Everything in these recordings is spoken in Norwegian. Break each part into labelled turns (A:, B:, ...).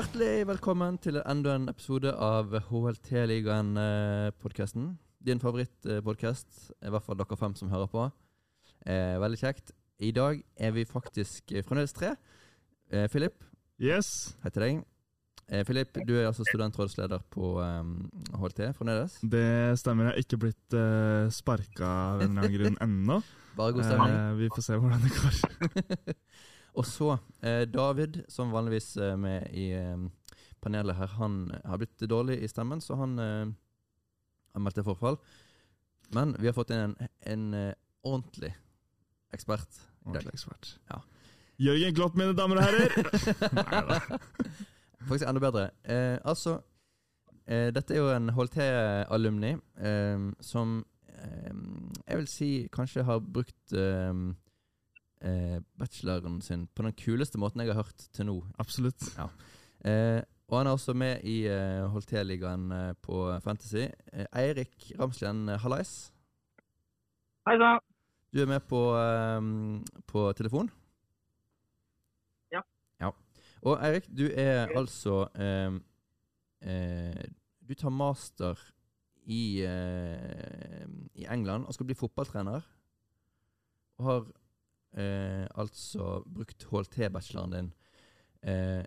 A: Hjertelig velkommen til enda en episode av HLT-ligaen-podkasten. Din favorittpodkast, i hvert fall dere fem som hører på. Eh, veldig kjekt. I dag er vi faktisk fremdeles tre. Eh, Philip,
B: Yes,
A: hei til deg. Eh, Philip, du er altså studentrådsleder på eh, HLT fremdeles.
B: det stemmer. Jeg har ikke blitt eh, sparka av en eller annen grunn ennå.
A: Bare god stemning.
B: Eh, vi får se hvordan det går.
A: Og så eh, David, som vanligvis er med i eh, panelet her, han har blitt dårlig i stemmen, så han eh, har meldt til forfall. Men vi har fått inn en, en eh, ordentlig ekspert.
B: Ordentlig ekspert.
A: Ja.
B: Jørgen glott mine damer og herrer! Neida.
A: Faktisk enda bedre. Eh, altså, eh, dette er jo en HLT-alumni eh, som eh, jeg vil si kanskje har brukt eh, bacheloren sin på den kuleste måten jeg har hørt til nå.
B: Absolutt.
A: Eh, og han er også med i eh, Holté-ligaen eh, på Fantasy. Eh, Eirik Ramslien, eh, hallais.
C: Hei sann.
A: Du er med på, eh, på telefon?
C: Ja.
A: ja. Og Eirik, du er altså eh, eh, Du tar master i, eh, i England og skal bli fotballtrener. Og har eh, altså brukt HLT-bacheloren din eh,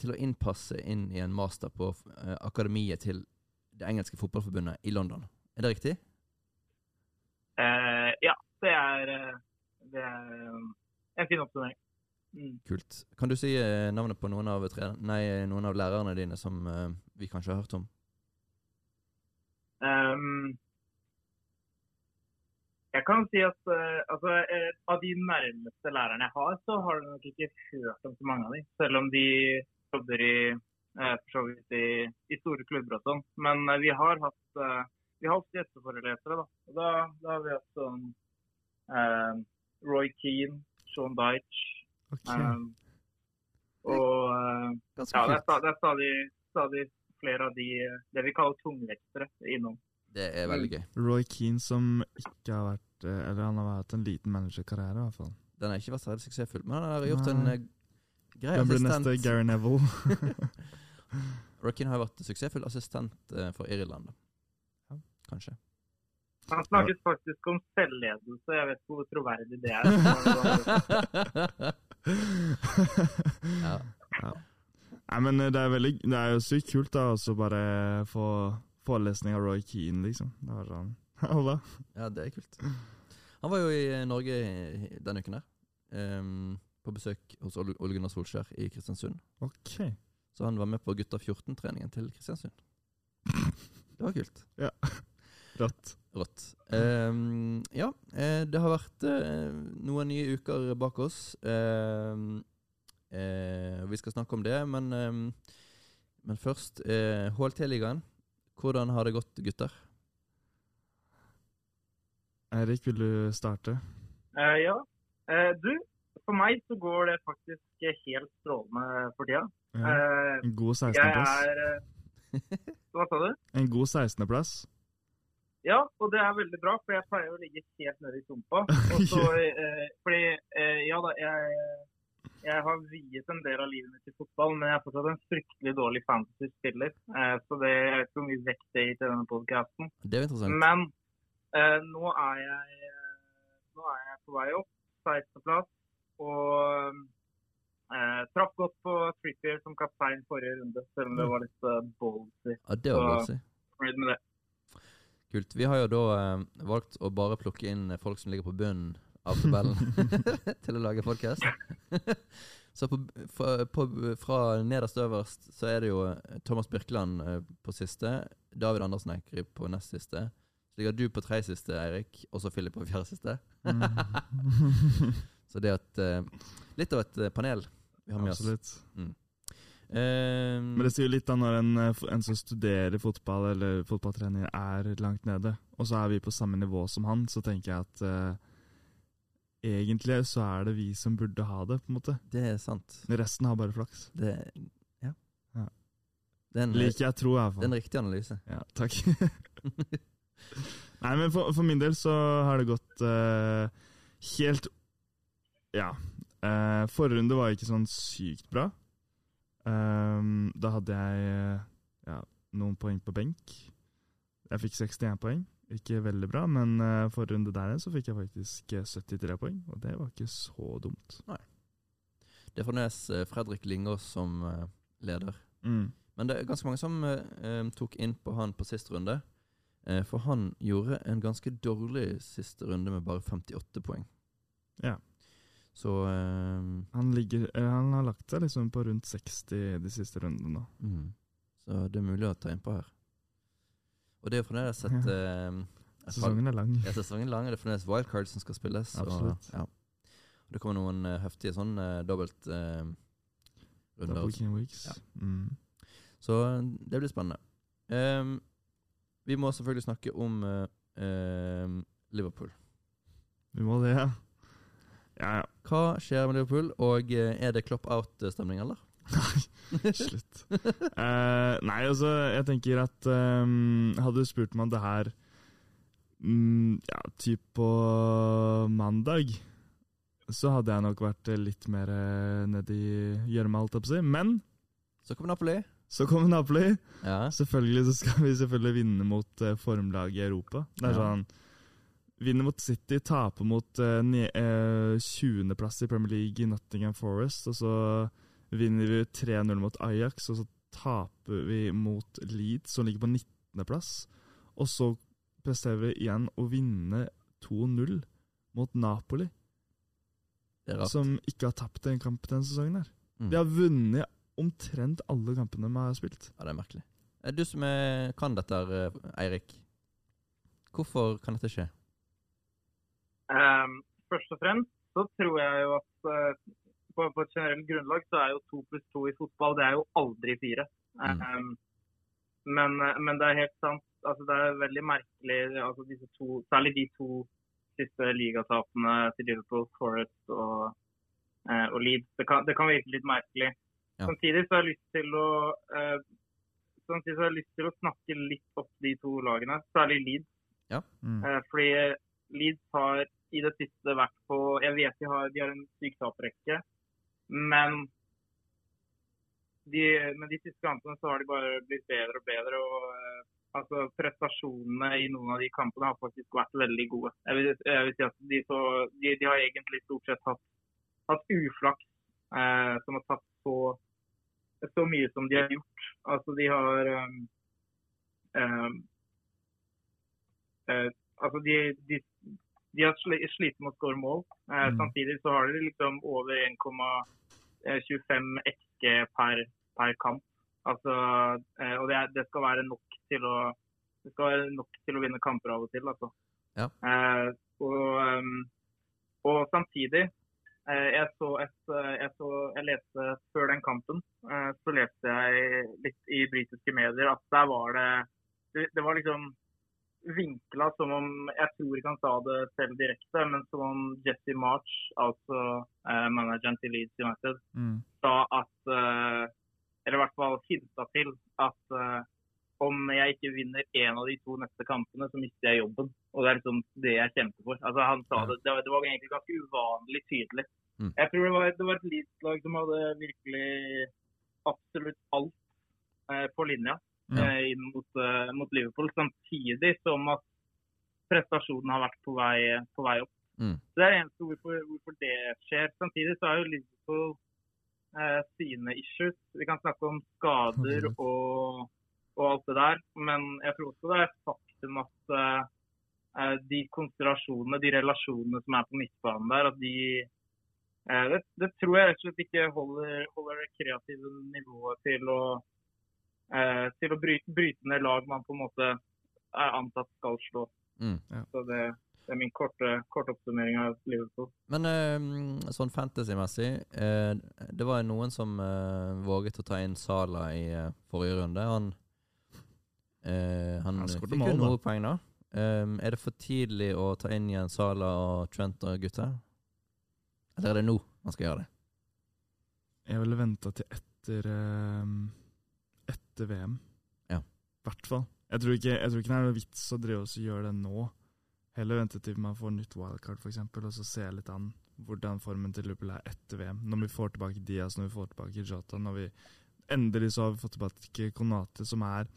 A: til å innpasse inn i en master på eh, akademiet til det engelske fotballforbundet i London. Er det riktig?
C: Eh, ja, det er, eh, det er eh, en fin oppsummering. Mm.
A: Kult. Kan du si navnet på noen av, nei, noen av lærerne dine som vi kanskje har hørt om?
C: Ehm, jeg kan si at uh, altså, uh, av de nærmeste lærerne jeg har, så har du nok ikke hørt om så mange av dem. selv om de jobber i, vidt i, i store klubber og sånn. Men vi har hatt vi har hatt gjesteforelesere. Da. Og da, da har vi hatt sånn Roy Keane, Sean Dyche
B: okay.
C: Um, og ja, det er, stadig, stadig flere av de det vi kaller tungvektere innom.
A: Det er veldig gøy.
B: Roy Keane som ikke har vært eh, Eller han har hatt en liten managerkarriere, i hvert fall.
A: Den har ikke vært særlig suksessfull, men han har gjort en
B: Nei.
A: eh, grei
B: Den blir neste. Gary Neville?
A: Roy Keane har vært suksessfull assistent eh, for Irland, da.
B: Ja.
A: Kanskje.
C: Han snakket faktisk om selvledelse, jeg vet ikke hvor troverdig det er.
A: ja.
B: ja. Nei, men det er veldig Det er jo sykt kult da å bare få forelesning av Roy Keane, liksom. Det var sånn Hola.
A: ja, det er kult. Han var jo i eh, Norge denne uken her. Um, på besøk hos Ole Gunnar Solskjær i Kristiansund.
B: Ok.
A: Så han var med på Gutta 14-treningen til Kristiansund. Det var kult. Ja.
B: Rått.
A: Rått. Um, ja, eh, det har vært uh, noen nye uker bak oss. Ehm, uh, vi skal snakke om det, men, men først HLT-ligaen. Hvordan har det gått, gutter?
B: Eirik, vil du starte?
C: Uh, ja. Uh, du, for meg så går det faktisk helt strålende for tida.
B: Ja.
C: Eh,
B: En god 16.-plass.
C: er eh, Hva sa du?
B: En god 16.-plass.
C: Ja, og det er veldig bra, for jeg pleier å ligge helt nede i sumpa. Og så, eh, fordi, ja da, jeg, jeg har viet en del av livet mitt til fotball, men jeg er fortsatt en fryktelig dårlig fantasy-spiller. Eh, så det jeg vet ikke hvor mye vekt det gir til denne
A: interessant.
C: Men eh, nå, er jeg, nå er jeg på vei opp, 16.-plass, og eh, traff godt på Trippier som kaptein forrige runde, selv om det var litt uh, ballsy.
A: Ja, det var ballsy.
C: Fornøyd med det.
A: Kult. Vi har jo da eh, valgt å bare plukke inn folk som ligger på bunnen av tabellen til å lage podkast. så på, fra, på, fra nederst øverst så er det jo eh, Thomas Birkeland eh, på siste, David Andersen Eikri på nest siste. Så ligger du på tredje siste, Eirik, og så Philip på fjerde siste.
B: Mm.
A: Så det er et, eh, litt av et panel vi har med oss.
B: Absolutt.
A: Um,
B: Men det sier jo litt da når en, en som studerer fotball eller fotballtrener er langt nede, og så er vi på samme nivå som han, så tenker jeg at eh, egentlig så er det vi som burde ha det, på en måte.
A: det er sant.
B: Resten har bare flaks.
A: Det, ja.
B: Ja.
A: Den, er
B: Liker jeg tror, i hvert
A: er
B: fall.
A: en riktig analyse.
B: Ja, takk. Nei, men for, for min del så har det gått uh, helt Ja. Uh, forrige runde var ikke sånn sykt bra. Um, da hadde jeg uh, ja, noen poeng på benk. Jeg fikk 61 poeng. Ikke veldig bra, men uh, forrige runde der så fikk jeg faktisk eh, 73 poeng, og det var ikke så dumt. Nei.
A: Det er fremdeles eh, Fredrik Lingås som eh, leder.
B: Mm.
A: Men det er ganske mange som eh, eh, tok inn på han på siste runde. Eh, for han gjorde en ganske dårlig siste runde med bare 58 poeng.
B: Ja.
A: Så eh,
B: Han, ligger, eh, han har lagt seg liksom på rundt 60 de siste rundene
A: mm. Så det er mulig å ta innpå her. Og det er jo fremdeles et, ja. et
B: Sesongen er lang.
A: Ja, sesongen er lang, og det er fremdeles wildcard som skal spilles.
B: Absolutt.
A: Og, ja. og det kommer noen uh, heftige sånn uh, dobbelt Uh.
B: Double.
A: Ja.
B: Mm.
A: Så eh, det blir spennende. Um, vi må selvfølgelig snakke om uh, uh, Liverpool.
B: Vi må det, ja. Ja.
A: Hva skjer med Liverpool, og eh, er det klopp out-stemning, eller?
B: Nei, slutt. uh, nei, altså, jeg tenker at um, Hadde du spurt meg om det her um, ja, typ på mandag, så hadde jeg nok vært eh, litt mer uh, nedi gjørma, holdt jeg på å si. Men
A: Så kommer Napoli.
B: så kommer Napoli.
A: Ja.
B: Selvfølgelig så skal vi selvfølgelig vinne mot uh, formlaget i Europa. Det er
A: Ja.
B: sånn Vinner mot City, taper mot uh, eh, 20.-plass i Premier League i Nottingham Forest, og så vinner vi 3-0 mot Ajax, og så taper vi mot Leeds, som ligger på 19.-plass. Og så presterer vi igjen å vinne 2-0 mot Napoli, som ikke har tapt en kamp denne sesongen. her.
A: Mm.
B: Vi har vunnet omtrent alle kampene vi har spilt.
A: Ja, det er merkelig. Du som er, kan dette, eh, Eirik. Hvorfor kan dette skje?
C: Um, først og fremst så tror jeg jo at eh, på, på et generelt grunnlag så er jo to pluss to i fotball det er jo aldri fire.
A: Mm.
C: Um, men, men det er helt sant. Altså, det er veldig merkelig altså disse to, Særlig de to siste ligatapene til Liverpool, Forest og, eh, og Leeds. Det kan, det kan virke litt merkelig.
A: Ja.
C: Samtidig så har jeg lyst til å eh, samtidig så har jeg lyst til å snakke litt opp de to lagene, særlig Leeds.
B: Mm.
C: Eh, fordi Leeds har i det siste vært på Jeg vet de har, de har en syk taprekke, men de, med de siste kampene så har de bare blitt bedre og bedre. og uh, altså Prestasjonene i noen av de kampene har faktisk vært veldig gode. Jeg vil, jeg vil si at de, så, de, de har egentlig stort sett hatt, hatt uflaks uh, som har tatt så, så mye som de har gjort. Altså de har um, um, uh, altså de, de, de har sli, slitt med å skåre mål. Eh,
B: Mm.
C: Samtidig så har de liksom over 1,25 XG per, per kamp. Altså, eh, og det, det skal være nok til å det skal være nok til å vinne kamper av og til. Altså.
A: Ja.
C: Eh, og, um, og samtidig eh, jeg, så et, eh, jeg, så, jeg leste før den kampen eh, så leste jeg litt i britiske medier at der var det det, det var liksom vinkla som om Jeg tror ikke han sa det selv direkte, men som om Jesse March, altså eh, manageren til Leeds United,
B: Mm.
C: sa at eh, Eller i hvert fall hinta til at eh, om jeg ikke vinner én av de to neste kampene, så mister jeg jobben. Og det er liksom det jeg kjemper for. Altså Han sa det, det var, det var egentlig ganske uvanlig tydelig.
A: Mm.
C: Jeg tror det var, det var et Leeds-lag som hadde virkelig absolutt alt eh, på linja
B: Ja.
C: eh, inn mot, eh, mot Liverpool, samtidig som at prestasjonen har vært på vei, på vei opp.
A: Mm.
C: Så Det er eneste hvorfor, hvorfor det skjer. Samtidig så er jo Liverpool eh, sine issues. Vi kan snakke om skader
B: mm.
C: og, og alt det der, men jeg tror også det er et faktum at eh, eh, de konsentrasjonene, de relasjonene som er på midtbanen der, at de det, det tror jeg rett og slett ikke holder, holder det kreative nivået til å til å bryte, bryte ned lag man på en måte er antatt skal slå.
A: Mm.
C: Så det, det er min korte, korte oppsummering av Liverpool.
A: Men eh, sånn fantasy-messig eh, Det var noen som eh, våget å ta inn Sala i eh, forrige runde. Han, eh, han,
B: Han
A: fikk
B: mål,
A: jo noen poeng, da. Um, er det for tidlig å ta inn igjen Sala og Trent og gutta? Eller er det nå man skal gjøre det?
B: Jeg ville venta til etter ehm, Etter VM.
A: Ja.
B: hvert fall. Jeg tror, ikke, jeg tror ikke det er noe vits å drive oss og gjøre det nå. Heller vente til man får nytt wildcard, eksempel, og så se litt an hvordan formen til Liverpool er etter VM. Når vi får tilbake Diaz, når vi får tilbake Jota, når vi endelig så har vi fått tilbake Konate, som er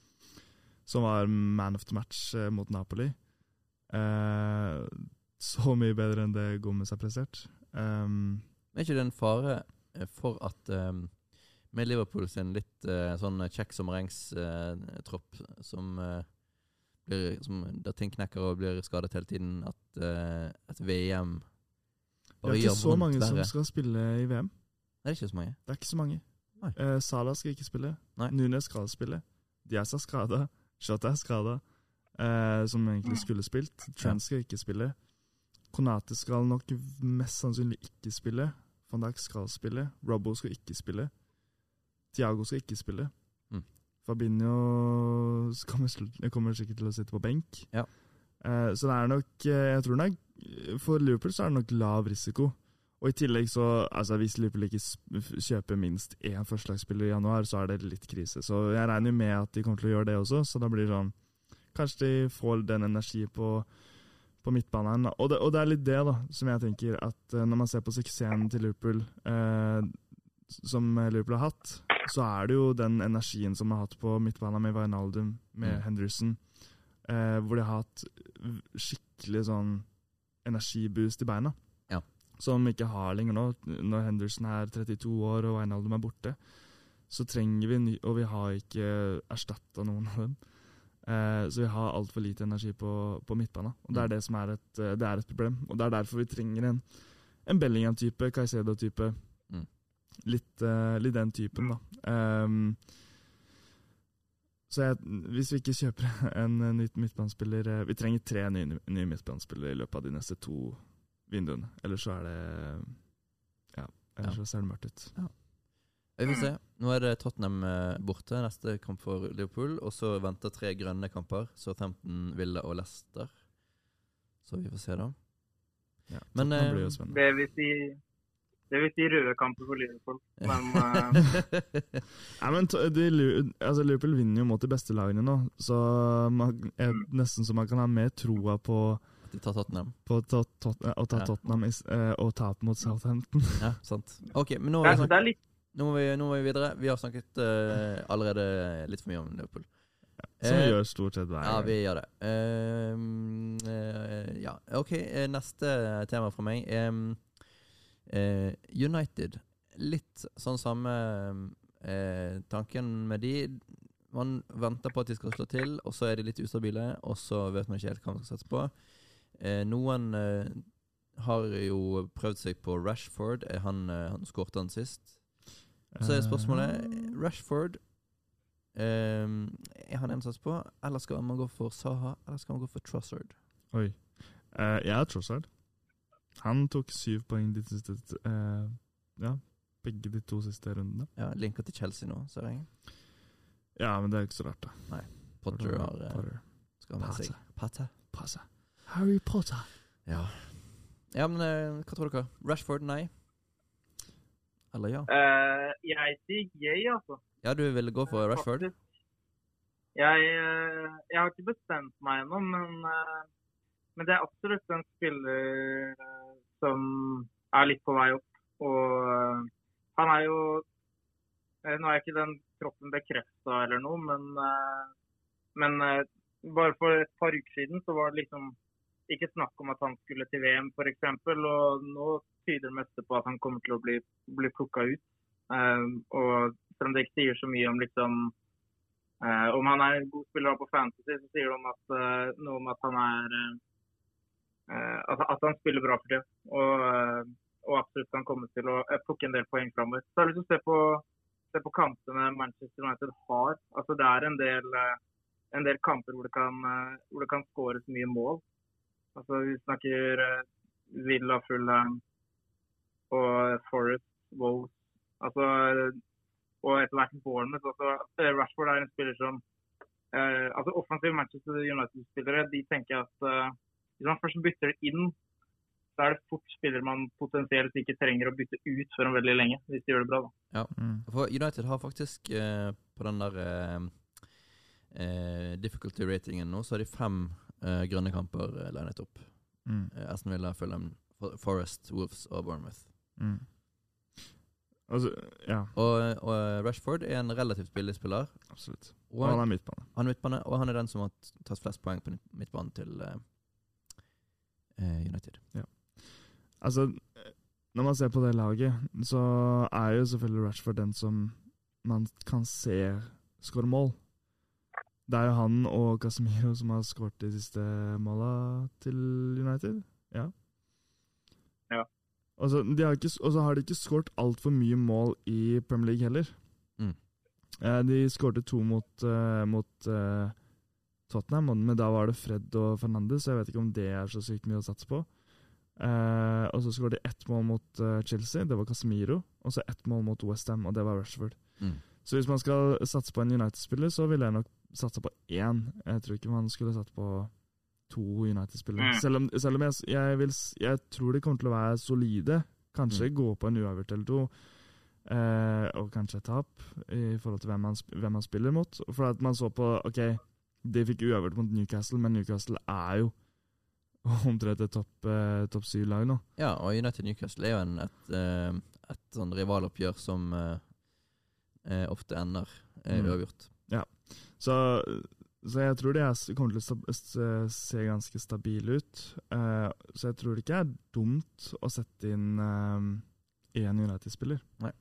B: som var man of the match eh, mot Napoli. Eh, så mye bedre enn det Gomez har prestert. Um,
A: Er ikke det en fare for at um, med Liverpool sin litt uh, sånn kjekk sommerengs-tropp som uh, blir som, Der ting knekker og blir skadet hele tiden, at et VM
B: det er ikke så mange
A: verre.
B: som skal spille i VM.
A: Er det ikke så mange?
B: Det er ikke så mange. Eh, Salah skal ikke spille.
A: Nei.
B: Nunes skal spille. Diaz er skada. Shota er skada, eh, som egentlig skulle spilt. Trent skal ikke spille. Konate skal nok mest sannsynlig ikke spille. Van Dijk skal spille. Robbo skal ikke spille. Tiago skal ikke spille.
A: Mm.
B: Fabinho kommer, kommer sikkert til å sitte på benk.
A: Ja.
B: Eh, så det er nok eh, Jeg tror nok For Liverpool så er det nok lav risiko. Og i tillegg så Altså, hvis Liverpool ikke kjøper minst én førstelagsspiller i januar, så er det litt krise. Så jeg regner jo med at de kommer til å gjøre det også, så da blir det sånn Kanskje de får den energi på, på midtbanen. Og det, og det er litt det, da, som jeg tenker at eh, når man ser på suksessen til Liverpool, eh, som Liverpool har hatt, så er det jo den energien som vi har hatt på midtbanen med Wijnaldum, med
A: Mm.
B: Henderson, eh, hvor de har hatt skikkelig sånn energiboost i beina.
A: Ja.
B: Som vi ikke har lenger nå. Når Henderson er 32 år og Wijnaldum er borte, så trenger vi ny Og vi har ikke erstatta noen av dem. Eh, så vi har altfor lite energi på, på midtbanen. Og det er
A: Mm.
B: det som er et, eh, det er et problem. Og det er derfor vi trenger en, en Bellingham-type, Caicedo-type. Litt, uh, litt den typen, da. Um, så jeg, hvis vi ikke kjøper en ny nytt midtbanespiller eh, Vi trenger tre nye, nye midtbanespillere i løpet av de neste to vinduene. Ellers så er det Ja, ellers så ser det mørkt ut.
A: Vi får se. Nå er det Tottenham eh, borte, neste kamp for Liverpool. Og så venter tre grønne kamper. Southampton, Villa og Leicester. Så vi får se, da.
B: Ja,
A: Men, eh.
C: Det vil si, det vil si røde kamper for Liverpool. Men eh,
B: Nei, men to- de, altså Liverpool vinner jo mot de beste lagene nå, så man, er nesten så man kan ha mer troa på,
A: At de tar Tottenham.
B: på to, tot, å ta
A: Ja.
B: Tottenham eh, og tape mot Southampton.
A: Ja, sant. Ok, men nå,
C: det,
A: vi snakket,
C: litt
A: nå, må vi, nå må vi videre. Vi har snakket uh, allerede litt for mye om Liverpool.
B: Som vi
A: Eh,
B: gjør stort sett hver
A: Ja, vi gjør det. Uh, eh, ja, OK. eh, Neste tema fra meg er eh, United. Litt sånn samme eh, tanken med de. Man venter på at de skal slå til, og så er de litt ustabile, og så vet man ikke helt hva man skal satse på. Eh, noen eh, har jo prøvd seg på Rashford. Er han, eh, han skårte han sist. Så er spørsmålet
B: Eh,
A: Rashford ehm, Er han en å satse på, eller skal man gå for Saha, eller skal man gå for Trussard?
B: Oi. Eh, jeg er Trossard. Han tok syv poeng de siste eh, Ja, begge de to siste rundene.
A: Ja, Linka til Chelsea nå, ser jeg.
B: Ja, men det er ikke så rart, da. Nei.
A: Potter har eh,
B: Potter.
A: skal ha med seg Patte.
B: Passe. Harry Potter.
A: Ja. ja, men eh, hva tror dere? Rashford, nei? Eller ja?
C: eh, Jeg sier yay, altså.
A: Ja, du vil gå for Rashford?
C: Faktisk. Jeg, eh, jeg har ikke bestemt meg ennå, men, men det er absolutt en spiller som er litt på vei opp. Og eh, han er jo eh, Nå er ikke den kroppen bekrefta eller noe, men, eh, men bare for et par uker siden så var det liksom ikke snakk om at han skulle til VM f.eks. Og nå tyder det meste på at han kommer til å bli, bli plukka ut. Og selv om det ikke sier så mye om liksom Om han er en god spiller på Fantasy, så sier om at, noe om at han er at, at han spiller bra for det. Og, eh, og absolutt kan komme til å eh, plukke en del poeng framover. Så har jeg lyst til å se på, se på kampene Manchester United har. Altså Det er en del, eh, en del kamper hvor det kan, eh, hvor det kan skåres mye mål. Altså Vi snakker eh, Villa, Fulham og Forest, Wolves. Altså, og etter hvert Bournemouth. Altså, eh, Rashford er en spiller som eh, altså Offensive Manchester United-spillere de tenker at eh, hvis man først bytter inn, så er det fort spillere man potensielt ikke trenger å bytte ut før om veldig lenge, hvis de gjør det bra. da.
B: Ja,
A: For United har faktisk eh, på den der eh, eh, difficulty ratingen nå, så har de fem eh, grønne kamper eh, linet opp.
B: Mm.
A: Eh, Aston Villa, Fulham, Forest, Wolves og Bournemouth.
B: Mm. Altså, ja,
A: Og, og Rashford er en relativt billig spiller.
B: absolutt.
A: Og
B: Og han
A: han,
B: er midtbane.
A: han er midtbane, og han er den som har tatt flest poeng på midtbanen til eh, eh, United.
B: Altså, når man ser på det laget, så er jo selvfølgelig Rashford den som man kan se skåre mål. Det er jo han og Casemiro som har skåret de siste måla til United. Ja.
C: Ja.
B: Og så de har ikke- og så har de ikke skåret altfor mye mål i Premier League heller.
A: Mm.
B: Eh, De skårte to mot, eh, mot eh, Tottenham, men da var det Fred og Fernandes, så jeg vet ikke om det er så sykt mye å satse på. Eh, og så skåret de ett mål mot uh, Chelsea, det var Casemiro. Og så ett mål mot Westham, og det var Rashford.
A: Mm.
B: Så hvis man skal satse på en United-spiller, så ville jeg nok satsa på én. Jeg tror ikke man skulle satt på to United-spillere.
C: Mm.
B: Selv om, selv om jeg, jeg, vil, jeg tror de kommer til å være solide. Kanskje
A: Mm.
B: gå på en uavgjort eller to. Eh, og kanskje et tap i forhold til hvem man, sp- hvem man spiller mot. For at man så på OK, de fikk uavgjort mot Newcastle, men Newcastle er jo omtrent et topp eh, top syv-lag nå.
A: Ja, og United Newcastle er jo en, et, eh, et sånn rivaloppgjør som eh, eh, ofte ender eh,
B: Mm.
A: uavgjort.
B: Så, så jeg tror de er, kommer til å se ganske stabile ut. Eh, så jeg tror det ikke er dumt å sette inn én United-spiller.
A: Nei.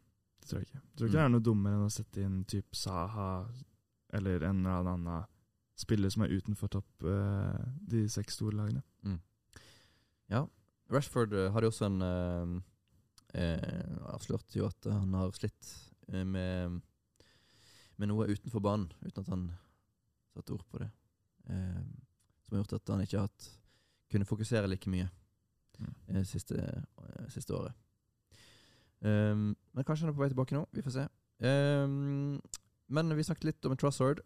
B: Det tror jeg ikke. Jeg tror ikke
A: Mm.
B: det er noe dummere enn å sette inn typ Saha eller en eller annen spiller som er utenfor topp eh, de seks store lagene.
A: Ja. Rashford har hadde jo også en eh, eh, Avslørte jo at han har slitt eh, med, med noe utenfor banen, uten at han satte ord på det. Eh, som har gjort at han ikke har hatt kunne fokusere like mye
B: Mm.
A: eh, siste, eh, siste året. Men kanskje han er på vei tilbake nå. Vi får se. Men vi snakket litt om Trossard.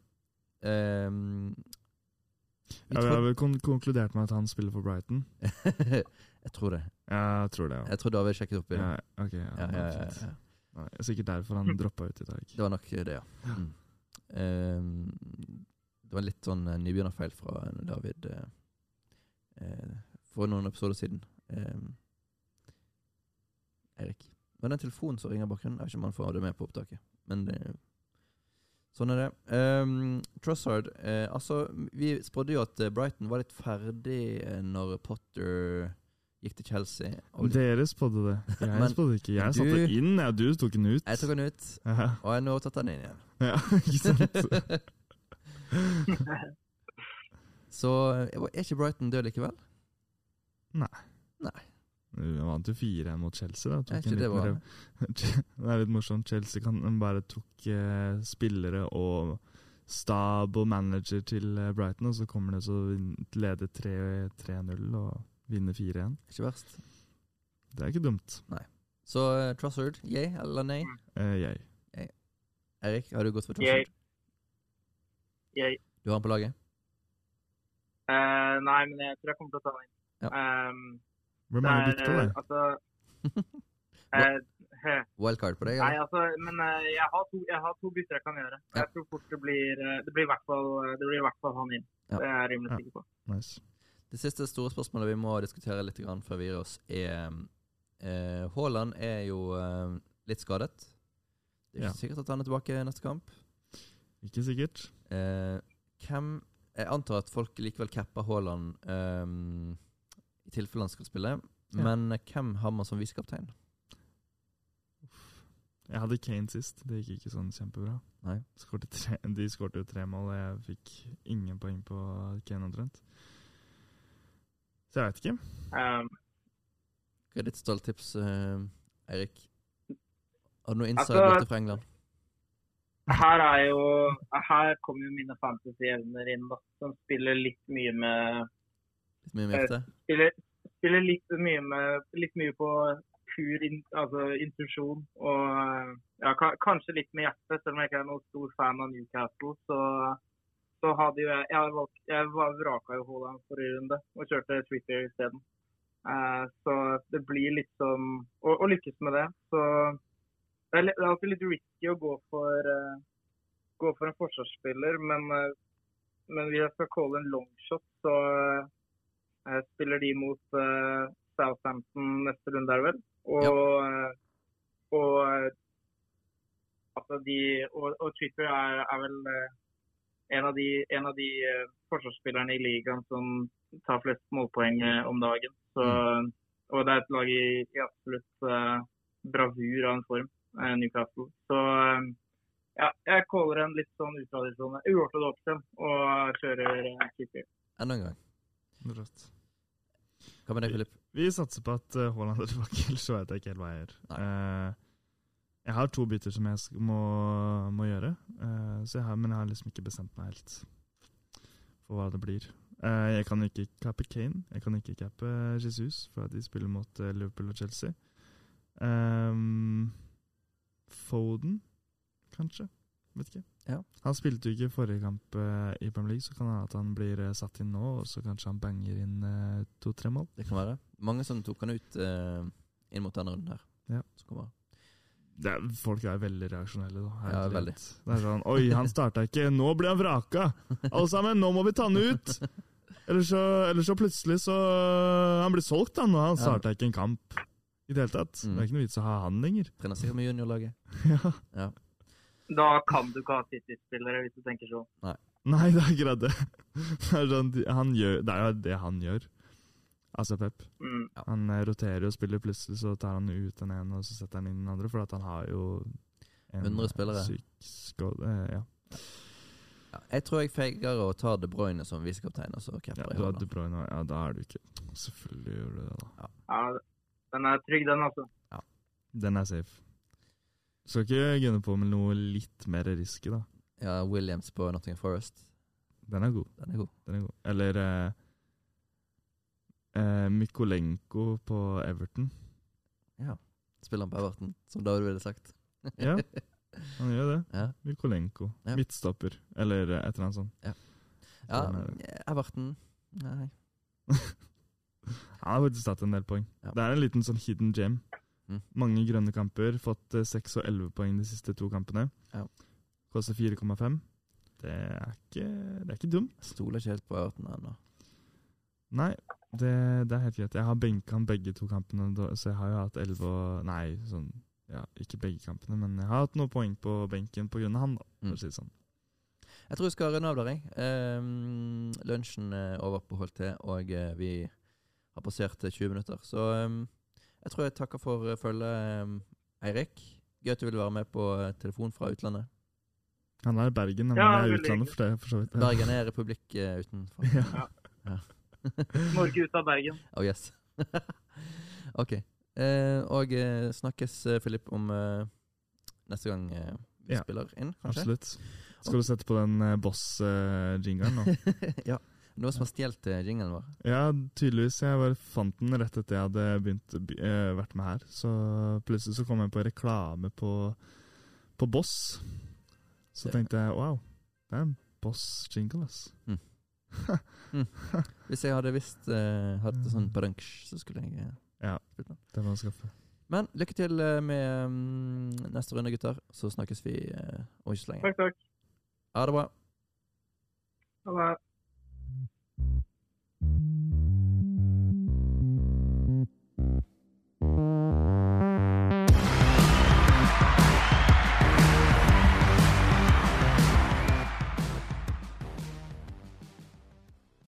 A: Um, vi
B: Ja, vi har kon konkludert med at han spiller for Brighton.
A: jeg tror det.
B: Jeg tror det, ja.
A: Jeg tror David sjekket opp i det.
B: ja ok, ja,
A: Ja, ja, ja, ja.
B: Nei, er sikkert derfor han droppa ut i dag.
A: Det var nok det, ja. Mm. Ehm, det var litt sånn eh, nybegynnerfeil fra David uh, uh, for noen episoder siden. Ehm, Erik. Men den telefonen som ringer bakgrunnen, jeg vet ikke om han får det med på opptaket. Men det, sånn er det. Um, Trussard eh, Altså, vi spådde jo at eh, Brighton var litt ferdig eh, når Potter gikk til Chelsea. Og
B: Dere spådde det. Jeg
A: Men
B: spådde ikke. Jeg
A: du-
B: satte det inn, ja, du tok den ut.
A: jeg tok den ut,
B: Ja,
A: og jeg har nå tatt den inn igjen.
B: ja ikke sant?
A: Så eh, er ikke Brighton død likevel?
B: Du vant jo 4-1 mot Chelsea. da. Tok en
A: det
B: var det er litt morsomt. Chelsea kan bare tok eh, spillere og stab og manager til eh, Brighton, og så kommer det så leder 3 3-0 og vinner 4-1.
A: Ikke verst.
B: Det er ikke dumt.
A: Så uh, Trussard, yay eller nei?
B: Uh, yay. yay.
A: Erik, har du gått for
C: Trussard?
A: Yay.
C: jeg,
A: Du har han på laget?
C: Uh, nei, men jeg tror jeg kommer til å ta han inn.
A: Ja.
C: Ehm,
B: Hvor
C: det
B: mange
C: er,
B: bytter
C: eh,
B: det?
C: Altså eh,
A: Wildcard på deg?
C: Nei, altså, men eh, jeg har, to, jeg har to bytter jeg kan gjøre.
A: Ja.
C: Jeg tror fort det blir eh, Det blir i hvert fall, i hvert fall han inn.
A: Ja.
C: Det er jeg rimelig
B: Ja.
C: sikker på.
B: Nice.
A: Det siste store spørsmålet vi må diskutere litt grann før vi gir oss, er eh, Haaland er jo eh, litt skadet. Det er ikke
B: Ja.
A: sikkert at han er tilbake neste kamp.
B: Ikke sikkert.
A: Eh, hvem Jeg antar at folk likevel capper Haaland eh, i tilfelle han skal spille.
B: Ja.
A: Men eh, hvem har man som visekaptein?
B: Jeg hadde Kane sist. Det gikk ikke sånn kjempebra.
A: Nei.
B: Skårte tre, de skårte jo tre mål, og jeg fikk ingen poeng på Kane omtrent. Så jeg vet ikke.
C: Um,
A: Hva er ditt stalltips, uh, Eirik? Har du noe inside
C: Altså-
A: fra England?
C: her er jo Her kommer jo mine fantasy-evner inn, da. Som spiller litt mye med
A: Litt mye med hjertet?
C: Spiller, spiller litt mye med Litt mye på pur in, altså, intuisjon. Og ja, ka, kanskje litt med hjertet, selv om jeg ikke er noen stor fan av Newcastle. Så, så hadde jo jeg Jeg, jeg vraka jo Haaland forrige runde og kjørte Twitter isteden. Uh, så det blir litt sånn Å å lykkes med det, så det er, alltid litt risky å gå for, uh, gå for en forsvarsspiller, men, uh, men hvis jeg skal calle en longshot, så eh, spiller de mot eh, Southampton neste runde, er det vel? Og, ja. og eh, altså de, og, og Twitter er, er vel eh, en av de, en av de eh, forsvarsspillerne i ligaen som tar flest målpoeng eh, om dagen. Så, Og det er et lag i, i absolutt eh, bravur av en form, eh, Newcastle. Så eh, ja, jeg caller en litt sånn utradisjonell, uortodoks en, og kjører eh, Trippier.
A: Enda en gang.
B: Rått.
A: Hva med deg, Filip?
B: Vi satser på at uh, Haaland er tilbake, ellers så vet jeg ikke helt hva jeg gjør. Eh, jeg har to bytter som jeg må, må gjøre, uh, så jeg har, men jeg har liksom ikke bestemt meg helt for hva det blir. Uh, jeg kan ikke cappe Kane, jeg kan ikke cappe Jesus, for at de spiller mot eh, Liverpool og Chelsea. Um, Foden, kanskje? Vet ikke.
A: Ja.
B: Han spilte jo ikke i forrige kamp eh, i Premier League, så kan det hende at han blir eh, satt inn nå, og så kanskje han banger inn eh, to-tre mål.
A: Det kan være. Mange som tok han ut eh, inn mot denne runden her.
B: Ja. Er, folk er veldig reaksjonelle, da.
A: Ja, veldig.
B: Det er sånn Oi, han starta ikke. Nå blir han vraka! Alle sammen, nå må vi ta han ut! Eller så, eller så plutselig så Han blir solgt, han, og han
A: Ja.
B: ikke en kamp i det hele tatt.
A: Mm.
B: Det er ikke noe vits å ha han lenger.
A: Trener sikkert med juniorlaget.
B: Ja.
A: Ja.
C: Da kan du ikke ha City-spillere, hvis du tenker sånn.
B: Nei, det er akkurat det. Det er, sånn, han gjør, det er jo det han gjør. Altså Pep.
C: Mm.
B: Han eh, roterer og spiller, plutselig så tar han ut den ene, og så setter han inn den andre, for at han har jo en
A: 100 spillere.
B: syk skål... eh, ja.
A: Ja. Jeg tror jeg feiger å ta De Bruyne som visekaptein,
B: Ja, du har De Bruyne, ja, da er du ikke Selvfølgelig gjør du det, da.
C: Ja, den er trygg, den, altså.
B: Den er safe. Skal ikke gunne på med noe litt mer risky, da.
A: Ja, Williams på Nottingham Forest.
B: Den er god.
A: Den er god.
B: Den er god. Eller eh, eh, Mykolenko på Everton.
A: Ja. Spiller han på Everton, som David ville sagt.
B: Ja, han gjør det.
A: Ja.
B: Mykolenko.
A: Ja.
B: Midtstopper. Eller et eller annet sånt.
A: ja.
B: ja
A: Everton Nei.
B: Han har faktisk tatt en del poeng.
A: Ja.
B: Det er en liten sånn hidden gem.
A: Mm.
B: Mange grønne kamper. Fått eh, 6 og 11 poeng de siste to kampene.
A: Ja.
B: Koster 4,5. Det det er ikke dumt.
A: Stoler ikke helt på Ørten ennå.
B: Nei, det, det er helt greit. Jeg har benka han begge to kampene, så jeg har jo hatt 11 og Nei, sånn ja, ikke begge kampene, men jeg har hatt noen poeng på benken av han, da, for
A: Mm.
B: å si det sånn.
A: Jeg tror vi skal runde av der, jeg. Um, lunsjen er over på Holte, og eh, vi har passert eh, 20 minutter. Så ehm, jeg tror jeg takker for eh, følget, Eirik. Gøy at du ville være med på eh, telefon fra utlandet.
B: Han er i Bergen, men
C: Ja,
B: han er i utlandet for det, for så vidt.
A: Bergen er republikk uh, utenfor.
B: Ja.
C: Norge ut av Bergen.
A: Oh yes. ok. Eh, og snakkes, Filip, om eh, neste gang eh, vi
B: Ja,
A: spiller inn, kanskje?
B: Absolutt. Skal du sette på den uh, boss-jingeren nå?
A: ja. Noen som har stjålet eh, jinglen vår.
B: Ja, tydeligvis. Jeg bare fant den rett etter jeg hadde begynt eh, vært med her. Så plutselig så kom jeg på reklame på, på Boss. Så
A: Det-
B: tenkte jeg wow, det er en Boss-jingle, ass.
A: Hvis jeg hadde visst uh, hatt det sånn badunsj, så skulle jeg uh,
B: Ja, det må jeg skaffe.
A: Men lykke til eh, med um, neste runde, gutter. Så snakkes vi uh, om ikke så lenge.
C: Takk, takk.
A: Ha det bra.
C: Ha det.